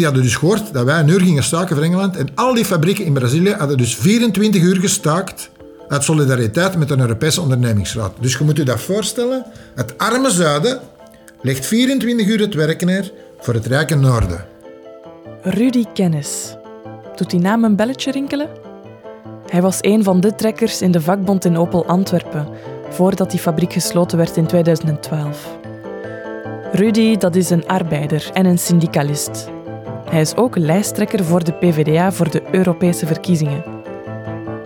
Die hadden dus gehoord dat wij een uur gingen staken voor Engeland. En al die fabrieken in Brazilië hadden dus 24 uur gestaakt uit solidariteit met een Europese ondernemingsraad. Dus je moet je dat voorstellen. Het arme zuiden legt 24 uur het werk neer voor het rijke noorden. Rudy Kennis. Doet die naam een belletje rinkelen? Hij was een van de trekkers in de vakbond in Opel Antwerpen, voordat die fabriek gesloten werd in 2012. Rudy, dat is een arbeider en een syndicalist. Hij is ook lijsttrekker voor de PvdA voor de Europese verkiezingen.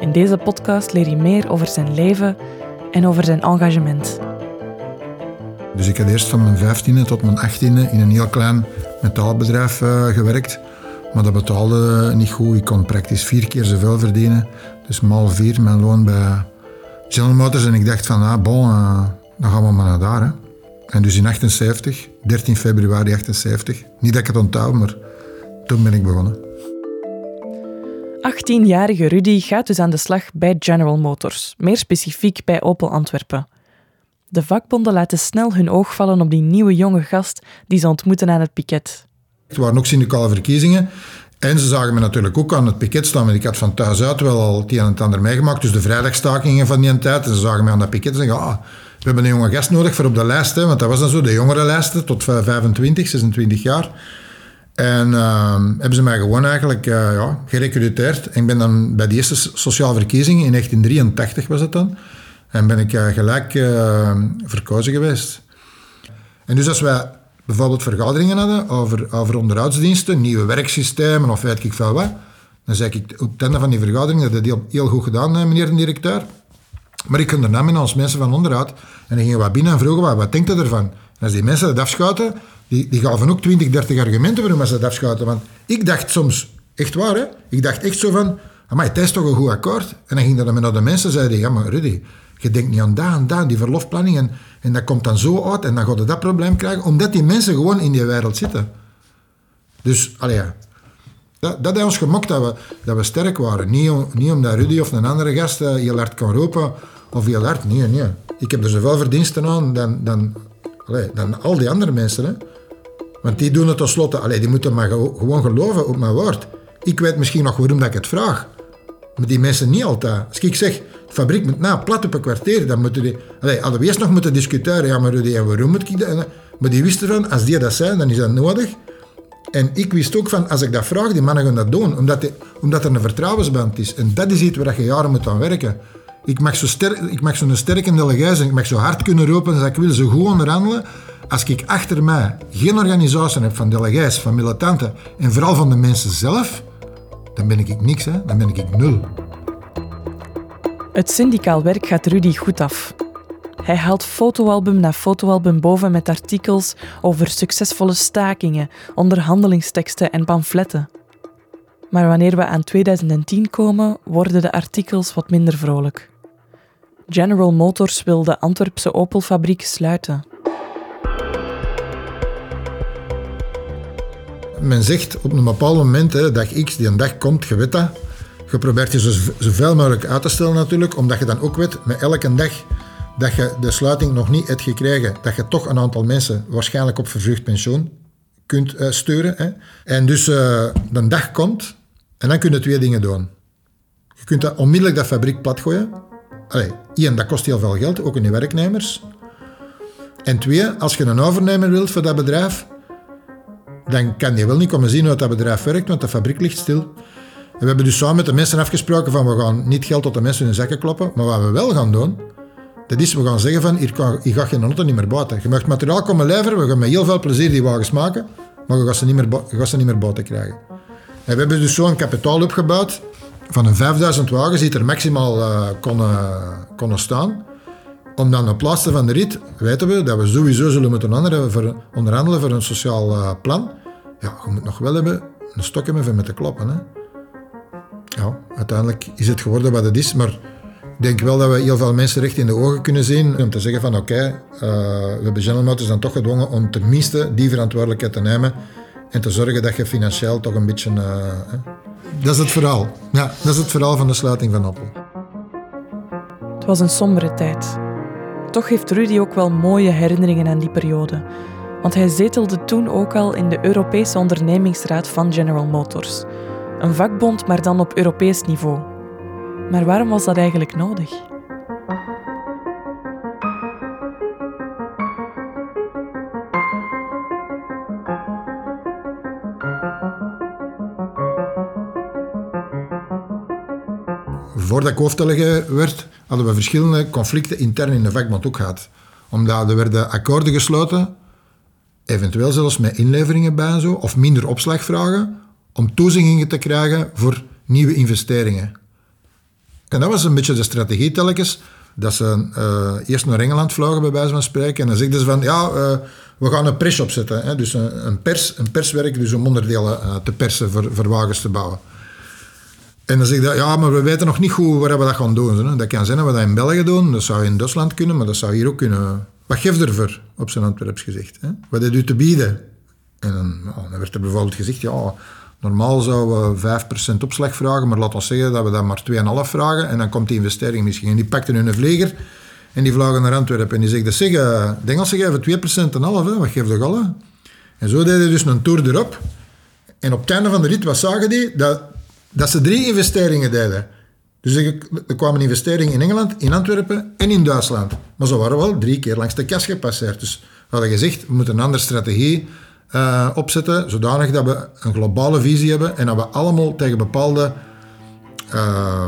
In deze podcast leer je meer over zijn leven en over zijn engagement. Dus ik heb eerst van mijn 15e tot mijn 18e in een heel klein metaalbedrijf uh, gewerkt. Maar dat betaalde niet goed. Ik kon praktisch vier keer zoveel verdienen. Dus mal vier mijn loon bij General Motors. En ik dacht van, ah, bon, uh, dan gaan we maar naar daar. Hè. En dus in 78, 13 februari 78, niet dat ik het onthoud, maar toen ben ik begonnen. 18-jarige Rudy gaat dus aan de slag bij General Motors, meer specifiek bij Opel Antwerpen. De vakbonden laten snel hun oog vallen op die nieuwe jonge gast die ze ontmoeten aan het piket. Het waren ook syndicale verkiezingen. En ze zagen me natuurlijk ook aan het piket staan. Want ik had van thuis uit wel al het een en het ander meegemaakt. Dus de vrijdagstakingen van die tijd. En ze zagen me aan dat piket en zeggen... Ah, we hebben een jonge gast nodig voor op de lijst. Hè, want dat was dan zo, de jongere lijsten tot 25, 26 jaar. En uh, hebben ze mij gewoon eigenlijk uh, ja, gerecruiteerd. Ik ben dan bij de eerste sociale verkiezingen, in 1983 was het dan, en ben ik uh, gelijk uh, verkozen geweest. En dus als wij bijvoorbeeld vergaderingen hadden over, over onderhoudsdiensten, nieuwe werksystemen of weet ik veel wat, dan zei ik op het einde van die vergadering, dat je heel, heel goed gedaan, meneer de directeur. Maar ik kon daarna met als mensen van onderhoud en dan gingen we binnen en vroegen wat, wat denkt u ervan? En als die mensen dat afschoten, die, gaven ook 20, 30 argumenten waarom ze dat afschoten. Want ik dacht soms, echt waar hè, ik dacht echt zo van, maar het is toch een goed akkoord? En dan ging dat naar de mensen en zeiden, ja maar Rudy, je denkt niet aan dat en die verlofplanning, en, dat komt dan zo uit en dan gaat je dat probleem krijgen, omdat die mensen gewoon in die wereld zitten. Dus, allee, ja. Dat, dat heeft ons gemokt dat we, dat we sterk waren. Niet, niet omdat Rudy of een andere gast uh, heel hard kan roepen, of heel hard, nee, nee. Ik heb er zoveel verdiensten aan dan, dan, allee, dan al die andere mensen. Hè. Want die doen het tenslotte, allee, die moeten maar gewoon geloven op mijn woord. Ik weet misschien nog waarom dat ik het vraag. Maar die mensen niet altijd. Als ik zeg, de fabriek moet na plat op een kwartier, dan moeten die... Allee, hadden we eerst nog moeten discussiëren, ja, maar en waarom moet ik dat? Maar die wisten van, als die dat zijn, dan is dat nodig. En ik wist ook van, als ik dat vraag, die mannen gaan dat doen. Omdat, omdat er een vertrouwensband is. En dat is iets waar je jaren moet aan werken. Ik mag zo'n ster, ik mag zo sterke zijn, ik mag zo hard kunnen roepen als ik wil, zo goed onderhandelen. Als ik achter mij geen organisatie heb van delegaties, van militanten en vooral van de mensen zelf, dan ben ik niks, hè? dan ben ik nul. Het syndicaal werk gaat Rudy goed af. Hij haalt fotoalbum na fotoalbum boven met artikels over succesvolle stakingen, onderhandelingsteksten en pamfletten. Maar wanneer we aan 2010 komen, worden de artikels wat minder vrolijk. General Motors wil de Antwerpse Opel-fabriek sluiten. Men zegt op een bepaald moment, hè, dag X, die een dag komt, je weet dat. Je probeert je zo, zoveel mogelijk uit te stellen natuurlijk, omdat je dan ook weet, met elke dag dat je de sluiting nog niet hebt gekregen, dat je toch een aantal mensen waarschijnlijk op vervrucht pensioen kunt uh, sturen. Hè. En dus uh, de dag komt en dan kun je twee dingen doen. Je kunt onmiddellijk dat fabriek platgooien. Allee, dat kost heel veel geld, ook in de werknemers. En twee, als je een overnemer wilt voor dat bedrijf, dan kan je wel niet komen zien hoe dat bedrijf werkt, want de fabriek ligt stil. We hebben dus samen met de mensen afgesproken van we gaan niet geld tot de mensen in hun zakken kloppen, maar wat we wel gaan doen, dat is we gaan zeggen van hier, kan, hier ga je auto niet meer buiten. Je mag materiaal komen leveren, we gaan met heel veel plezier die wagens maken, maar je gaat ze niet meer, je gaat ze niet meer buiten krijgen. En we hebben dus zo'n kapitaal opgebouwd van een 5000 wagens die er maximaal uh, konden, konden staan. Om dan op laatste van de rit weten we dat we sowieso zullen moeten onderhandelen voor een sociaal uh, plan. Ja, je moet nog wel hebben, een stok hebben met te kloppen. Hè. Ja, uiteindelijk is het geworden wat het is, maar ik denk wel dat we heel veel mensen recht in de ogen kunnen zien om te zeggen van oké, uh, we hebben General Motors dan toch gedwongen om tenminste die verantwoordelijkheid te nemen en te zorgen dat je financieel toch een beetje... Uh, dat is het verhaal. Ja, dat is het verhaal van de sluiting van Opel. Het was een sombere tijd. Toch heeft Rudy ook wel mooie herinneringen aan die periode. Want hij zetelde toen ook al in de Europese ondernemingsraad van General Motors. Een vakbond, maar dan op Europees niveau. Maar waarom was dat eigenlijk nodig? Voordat ik hoofdtellige werd, hadden we verschillende conflicten intern in de vakbond ook gehad. Omdat er werden akkoorden gesloten, eventueel zelfs met inleveringen bij en zo, of minder opslagvragen, om toezeggingen te krijgen voor nieuwe investeringen. En dat was een beetje de strategie telkens, dat ze uh, eerst naar Engeland vlogen, bij wijze van spreken, en dan zeggen ze van, ja, uh, we gaan een pers opzetten. Hè? Dus een, een, pers, een perswerk, dus om onderdelen uh, te persen voor wagens te bouwen. En dan zeg ik, ja, maar we weten nog niet goed waar we dat gaan doen. Dat kan zijn dat we dat in België doen, dat zou in Duitsland kunnen, maar dat zou hier ook kunnen. Wat geeft ervoor, op zijn Antwerps gezegd? Hè? Wat heeft u te bieden? En dan, dan, werd er bijvoorbeeld gezegd, ja, normaal zouden we 5% opslag vragen, maar laten we zeggen dat we dat maar 2,5 vragen en dan komt die investering misschien. En die pakten hun vlieger en die vlogen naar Antwerpen en die zeggen, zeg, de Engelsen geven 2% en half, hè? wat geeft de alle? En zo deden dus een tour erop. En op het einde van de rit, wat zagen die? Dat dat ze drie investeringen deden. Dus er kwamen investeringen in Engeland, in Antwerpen en in Duitsland. Maar ze waren wel drie keer langs de kas gepasseerd. Dus we hadden gezegd, we moeten een andere strategie uh, opzetten, zodanig dat we een globale visie hebben en dat we allemaal tegen bepaalde uh,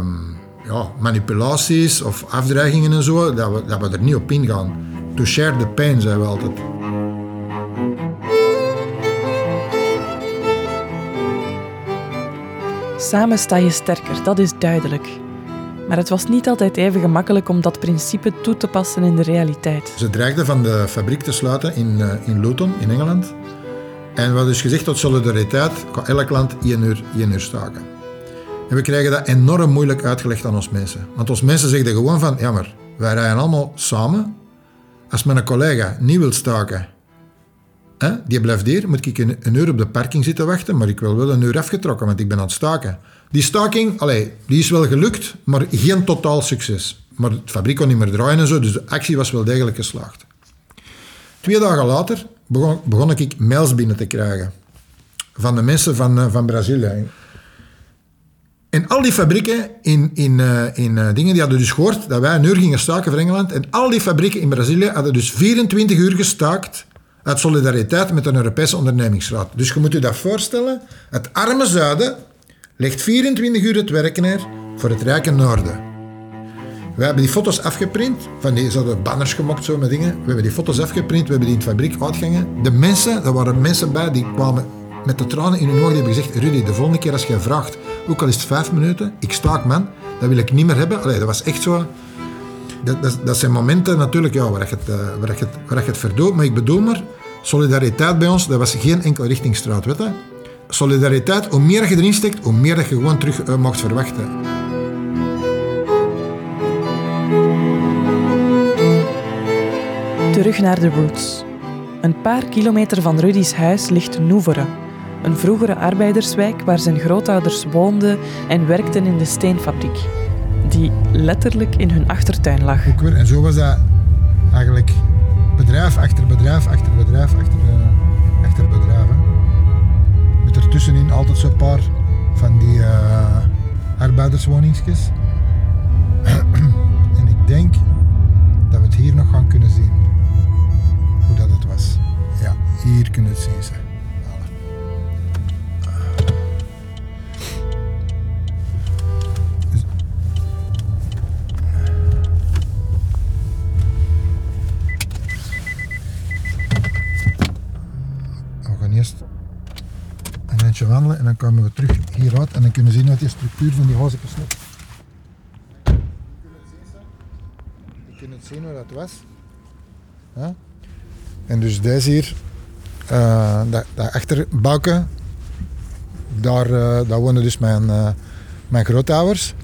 ja, manipulaties of afdreigingen en zo, dat we, dat we er niet op ingaan. To share the pain, zeiden we altijd. Samen sta je sterker, dat is duidelijk. Maar het was niet altijd even gemakkelijk om dat principe toe te passen in de realiteit. Ze dreigden van de fabriek te sluiten in, uh, in Luton, in Engeland. En we hadden dus gezegd tot solidariteit, kan elk land één uur, één uur staken. En we krijgen dat enorm moeilijk uitgelegd aan ons mensen. Want ons mensen zeggen gewoon van, ja maar, wij rijden allemaal samen. Als mijn collega niet wil staken Hè? Die blijft hier, moet ik een, uur op de parking zitten wachten, maar ik wil wel een uur afgetrokken, want ik ben aan het staken. Die staking, allee, die is wel gelukt, maar geen totaal succes. Maar het fabriek kon niet meer draaien en zo, dus de actie was wel degelijk geslaagd. Twee dagen later begon, begon ik mails binnen te krijgen van de mensen van, uh, van Brazilië. En al die fabrieken in, in, uh, in uh, dingen, die hadden dus gehoord dat wij een uur gingen staken voor Engeland. En al die fabrieken in Brazilië hadden dus 24 uur gestaakt uit solidariteit met een Europese ondernemingsraad. Dus je moet je dat voorstellen. Het arme zuiden legt 24 uur het werk neer voor het rijke noorden. We hebben die foto's afgeprint. Van die, hadden banners gemokt zo met dingen. We hebben die foto's afgeprint. We hebben die in het fabriek uitgangen. De mensen, er waren mensen bij die kwamen met de tranen in hun ogen. Die hebben gezegd, Rudy, de volgende keer als je vraagt, ook al is het vijf minuten, ik staak man, dat wil ik niet meer hebben. Allee, dat was echt zo... Dat, dat, zijn momenten natuurlijk ja, waar, je het, uh, waar, je het, waar je het verdoet. Maar ik bedoel maar, solidariteit bij ons, dat was geen enkele richtingstraat. Weet je? Solidariteit, hoe meer je erin steekt, hoe meer dat je gewoon terug uh, mocht verwachten. Terug naar de roots. Een paar kilometer van Rudy's huis ligt Noeveren, een vroegere arbeiderswijk waar zijn grootouders woonden en werkten in de steenfabriek, die letterlijk in hun achtertuin lag. En zo was dat eigenlijk bedrijf achter bedrijf achter bedrijf arbeiderswoningsjes. en ik denk dat we het hier nog gaan kunnen zien. Hoe dat het was. Ja, hier kunnen we het zien. wandelen dan komen we terug hieruit en dan kunnen we zien uit die structuur van die huizen loopt. Je kunt het zien hoe dat was. Ja? En dus deze hier, uh, dat, dat daar, uh, daar wonen dus mijn, uh, mijn grootouders.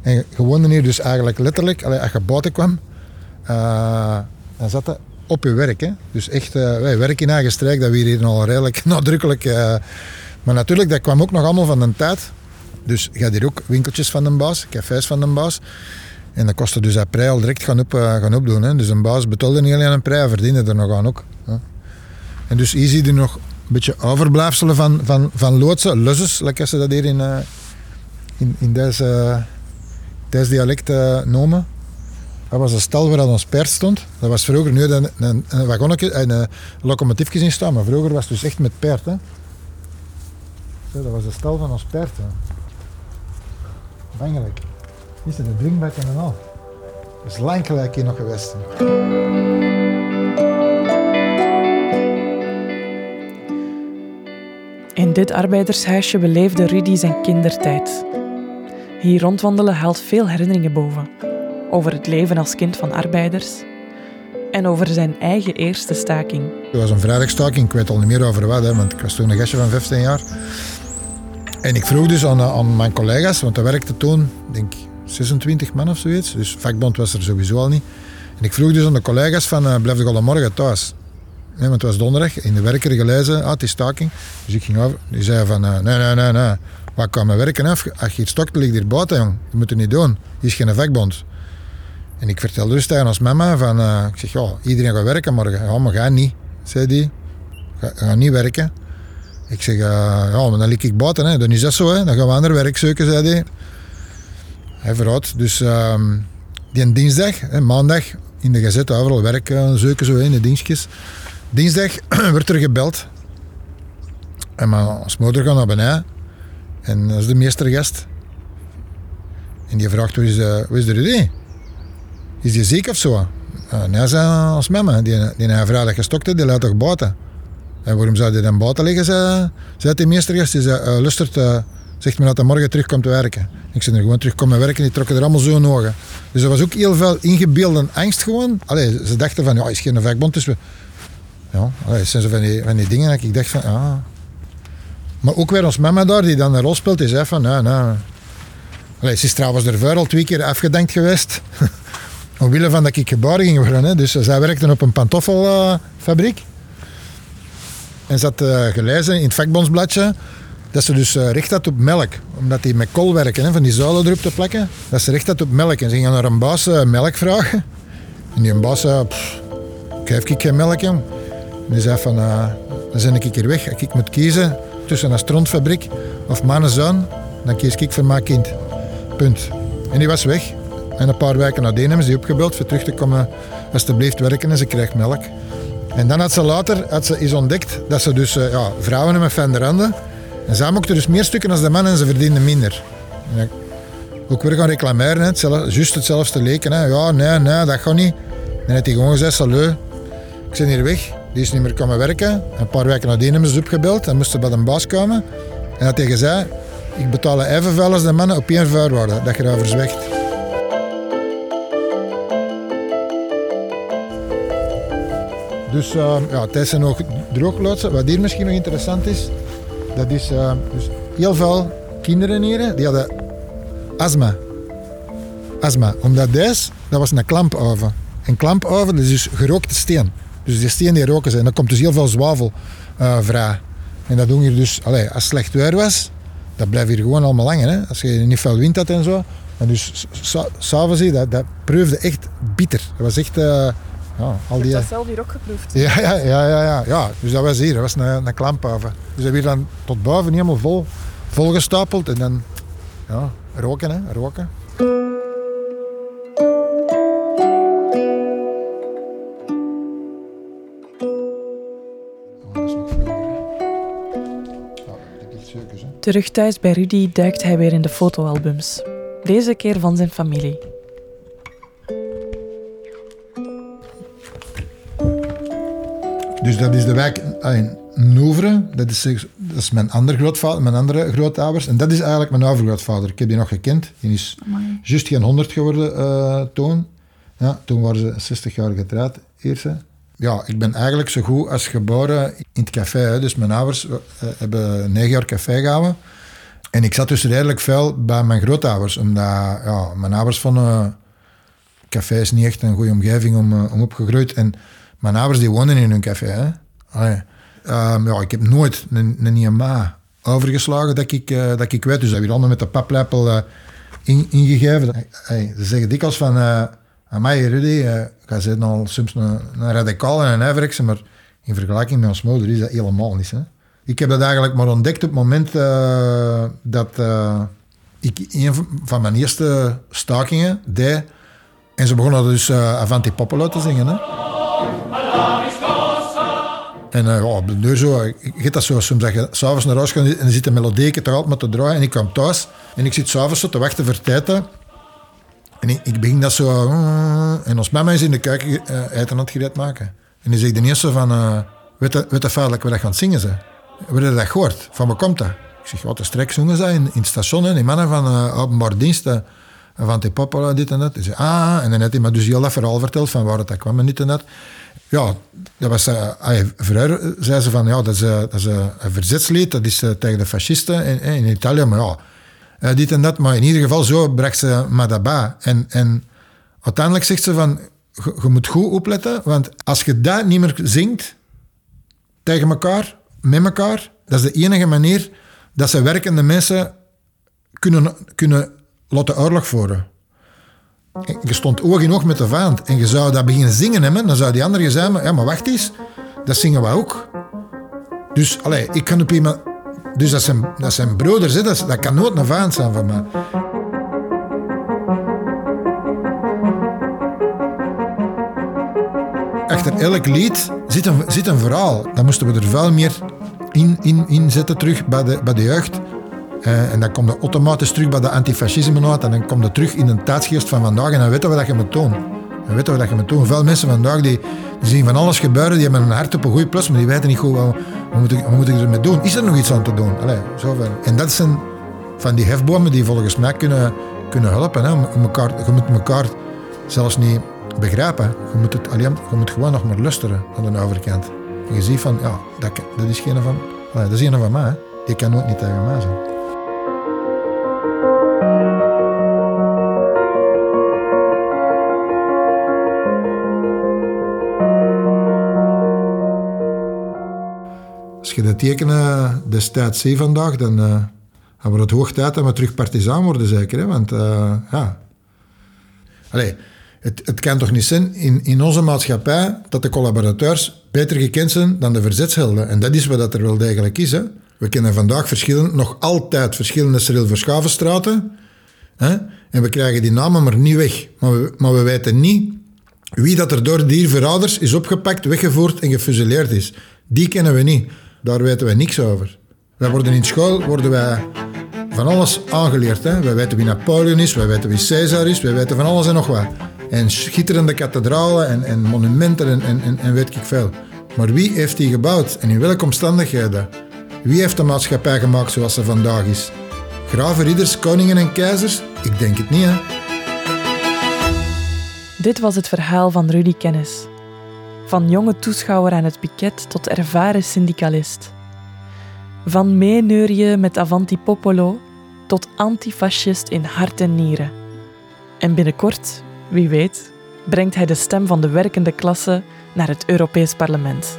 En je hier dus eigenlijk letterlijk, als je buiten kwam, dan zat dat op je werk. Hè? Dus echt, wij werken in eigen dat we hier al redelijk nadrukkelijk maar natuurlijk, dat kwam ook nog allemaal van de tijd. Dus je had hier ook winkeltjes van de baas, cafés van de baas. En dat kostte dus dat prij al direct gaan, op, uh, gaan opdoen. Hè. Dus een baas betaalde niet alleen een prij, hij verdiende er nog aan ook. En dus hier zie je nog een beetje overblijfselen van, van, van loodsen, lusses, lekker ze dat hier in, uh, in, in deze, deze dialect noemen. Dat was een stal waar ons paard stond. Dat was vroeger nu een, een, een wagonnetje, een, een locomotiefje in staan, maar vroeger was het dus echt met paard. Zo, dat was de stal van ons paard. Hè. Bangelijk. Hier zijn de drinkbekken en al. Dat is lang gelijk hier nog geweest. In dit arbeidershuisje beleefde Rudy zijn kindertijd. Hier rondwandelen haalt veel herinneringen boven. Over het leven als kind van arbeiders en over zijn eigen eerste staking. Het was een vrijdagstaking, ik weet al niet meer over wat, hè, want ik was toen een gastje van 15 jaar. En ik vroeg dus aan, aan mijn collega's, want dat werkte toen, denk 26 man of zoiets. Dus vakbond was er sowieso al niet. En ik vroeg dus aan de collega's van, uh, blijf ik al morgen thuis? Nee, want het was donderdag, in de werker gelezen, ah, het is staking. Dus ik ging over, die zei van, uh, nee, nee, nee, nee. Wat kan mijn werken af? Als je hier stokt, ligt hier buiten, jong. Je moet het niet doen. Hier is geen vakbond. En ik vertelde dus tegen als mama van, uh, ik zeg, ja, iedereen gaat werken morgen. Ja, maar ga niet, zei die. Ga, ga niet werken. Ik zeg, uh, ja, maar dan lig ik buiten, hè. dan is dat zo, hè. dan gaan we ander werk zoeken, zei hij. Hij. Dus uh, die dinsdag, maandag, in de gazette overal werk uh, zoeken, zo in de dienstjes. Dinsdag werd er gebeld. En mijn moeder gaat naar beneden. En dat is de meestergast. En die vraagt, hoe is de, is de Rudy? Is die ziek of zo? Uh, nee, zei als mama. Die, die heeft vrijdag gestokt, die laat toch buiten. En waarom zou die dan buiten liggen, zei, zei die meestergast. Die uh, lustert, uh, zegt me dat hij morgen terugkomt te werken. Ik zei er gewoon terugkomen werken, die trokken er allemaal zo in ogen. Dus er was ook heel veel ingebeelde angst gewoon. Allee, ze dachten van, ja, is geen vakbond, dus we... Ja, zijn zo van die, van die dingen ik dacht van, ah. Maar ook weer ons mama daar, die dan een rol speelt, die zei van, nou, nou... Allee, ze is trouwens er al twee keer afgedankt geweest. Omwille van dat ik geboren ging worden. Dus zij werkte op een pantoffelfabriek. En ze had uh, gelezen in het vakbondsbladje dat ze dus uh, recht had op melk. Omdat die met kool werken, hè, van die zuilen erop te plakken. Dat ze recht had op melk. En ze gingen naar een baas uh, melk vragen. En die baas zei, geef ik geen melk, jong. En die zei van, dan ben ik hier weg. Ik moet kiezen tussen een strontfabriek of zoon, dan kies ik voor mijn kind. Punt. En die was weg. En een paar weken nadien hebben ze die opgebeld voor terug te komen alsjeblieft werken en ze krijgt melk. En dan had ze later had ze eens ontdekt dat ze dus uh, ja, vrouwen hebben fijne handen. En zij mochten dus meer stukken als de man en ze verdienden minder. En ook weer gaan reclameren, het juist hetzelfde leken. Hè. Ja, nee, nee, dat gaat niet. Dan heeft hij gewoon gezegd, salut, ik ben hier weg. Die is niet meer komen werken. Een paar weken nadien hebben ze opgebeld en moesten bij een baas komen. En had hij gezegd, ik betaal evenveel als de mannen op één voorwaarde, dat je zwijgt. Dus uh, ja, tijdens nog. Wat hier misschien nog interessant is, dat is uh, dus heel veel kinderen hier, die hadden astma. Astma. Omdat deze, dat was een klampoven. Een klampoven, dat is dus gerookte steen. Dus die steen die roken zijn. Dan komt dus heel veel zwavel uh, vrij. En dat doen hier dus, allez, als slecht weer was, dat blijft hier gewoon allemaal hangen. Hè? Als je niet veel wind had en zo. En dus s'avonds, dat, dat proefde echt bitter. Dat was echt... Uh, ja, al die, dat zelf hier ook geproefd. Ja, ja, ja, ja, ja, ja. Dus dat was hier, dat was een, een klamphaven. Dus dat weer dan tot boven helemaal vol, volgestapeld en dan ja, roken, hè, roken. Terug thuis bij Rudy duikt hij weer in de fotoalbums. Deze keer van zijn familie. Dus dat is de wijk in Nouvre. Dat is, dat is mijn andere grootvader, mijn andere grootouders. En dat is eigenlijk mijn overgrootvader. Ik heb die nog gekend. Die is juist geen 100 geworden uh, toen. Ja, toen waren ze 60 jaar getrouwd, eerst. Ja, ik ben eigenlijk zo goed als geboren in het café. Hè. Dus mijn ouders uh, hebben negen jaar café gehouden. En ik zat dus redelijk veel bij mijn grootouders. Omdat ja, mijn ouders vonden... café is niet echt een goede omgeving om, om opgegroeid. En mijn ouders die wonen in hun café. Hè. Um, ja, ik heb nooit een, een IMA overgeslagen dat ik, uh, dat ik weet. Dus dat we allemaal met de paplepel in, ingegeven. Ze zeggen dikwijls van... Uh, aan mij, Rudy, uh, zei al soms een, een radicaal en een maar In vergelijking met ons moeder is dat helemaal niet. Hè. Ik heb dat eigenlijk maar ontdekt op het moment dat ik een van mijn eerste stakingen deed. En ze begonnen dus Avanti Popolo te zingen. Hè. En uh, op de deur zo, ik dat zo soms dat je s'avonds naar huis gaat en er zit een melodie toch altijd te draaien. En ik kwam thuis en ik zit s'avonds zo te wachten voor tijd. En ik, ik begin dat zo... Uh, en ons mama is in de keuken uh, eten aan het gereed maken. En die zegt de eerste van... Uh, weet je, weet dat dat gaan zingen? Hebben je dat gehoord? Van waar komt dat? Ik zeg, wat de strek zongen ze in, in het station. Die mannen van uh, openbaar diensten. Van die papa, dit en dat. Zei, ah, en dan heeft hij me dus heel dat verhaal verteld van waar het kwam en dit en dat. Ja, dat was, uh, vroeger zei ze van, ja, dat is, uh, dat is een verzetslied, dat is tegen de fascisten in, in Italië, maar ja, dit en dat. Maar in ieder geval, zo bracht ze Madaba. En, en uiteindelijk zegt ze van, je moet goed opletten, want als je dat niet meer zingt tegen elkaar, met elkaar, dat is de enige manier dat ze werkende mensen kunnen, kunnen laten oorlog voeren. Je stond oog in oog met de vijand en je zou dat beginnen zingen hebben, dan zou die andere zeggen, ja maar wacht eens, dat zingen we ook. Dus allee, ik kan op iemand... Dus dat zijn, dat zijn broeders, hè, dat, kan nooit een vijand zijn van mij. Achter elk lied zit een, zit een verhaal. Dan moesten we er veel meer in, in, in zetten terug bij de, bij de jeugd. Uh, en dan komt je automatisch terug bij de antifascisme uit. En dan komt je terug in de tijdsgeest van vandaag. En dan weten we dat je moet doen. Dan weten we dat je moet doen. Veel mensen vandaag die, zien van alles gebeuren. Die hebben een hart op een goede plus. Maar die weten niet goed wat, wat, moet, ik, wat moet ik ermee doen. Is er nog iets aan te doen? Allee. En dat zijn van die hefbomen die volgens mij kunnen, kunnen helpen. Hè. Om elkaar, je moet elkaar zelfs niet begrijpen. Je moet, het, alleen, je moet gewoon nog maar luisteren aan de overkant. En je ziet van, ja, dat, dat is geen van, dat is een van mij. Die kan nooit niet tegen mij zijn. Als je de tekenen destijds ziet vandaag, dan uh, hebben we het hoog tijd dat we terug partizaan worden, zeker. Hè? Want uh, ja. Allee, het, het kan toch niet zijn in, in onze maatschappij dat de collaborateurs beter gekend zijn dan de verzetshelden. En dat is wat dat er wel degelijk is. We kennen vandaag verschillende, nog altijd verschillende Cyril Verschavenstraten. Hè? En we krijgen die namen maar niet weg. Maar we, maar we weten niet wie dat er door die verouders is opgepakt, weggevoerd en gefusileerd is. Die kennen we niet. Daar weten wij niks over. Wij worden in school worden wij van alles aangeleerd. Hè? Wij weten wie Napoleon is, wij weten wie Caesar is, wij weten van alles en nog wat. En schitterende kathedralen en, en monumenten en, en, en weet ik veel. Maar wie heeft die gebouwd en in welke omstandigheden? Wie heeft de maatschappij gemaakt zoals ze vandaag is? Graven, ridders, koningen en keizers? Ik denk het niet, hè? Dit was het verhaal van Rudy Kennis. Van jonge toeschouwer aan het piket tot ervaren syndicalist. Van meeneurje met Avanti Popolo tot antifascist in hart en nieren. En binnenkort, wie weet, brengt hij de stem van de werkende klasse naar het Europees Parlement.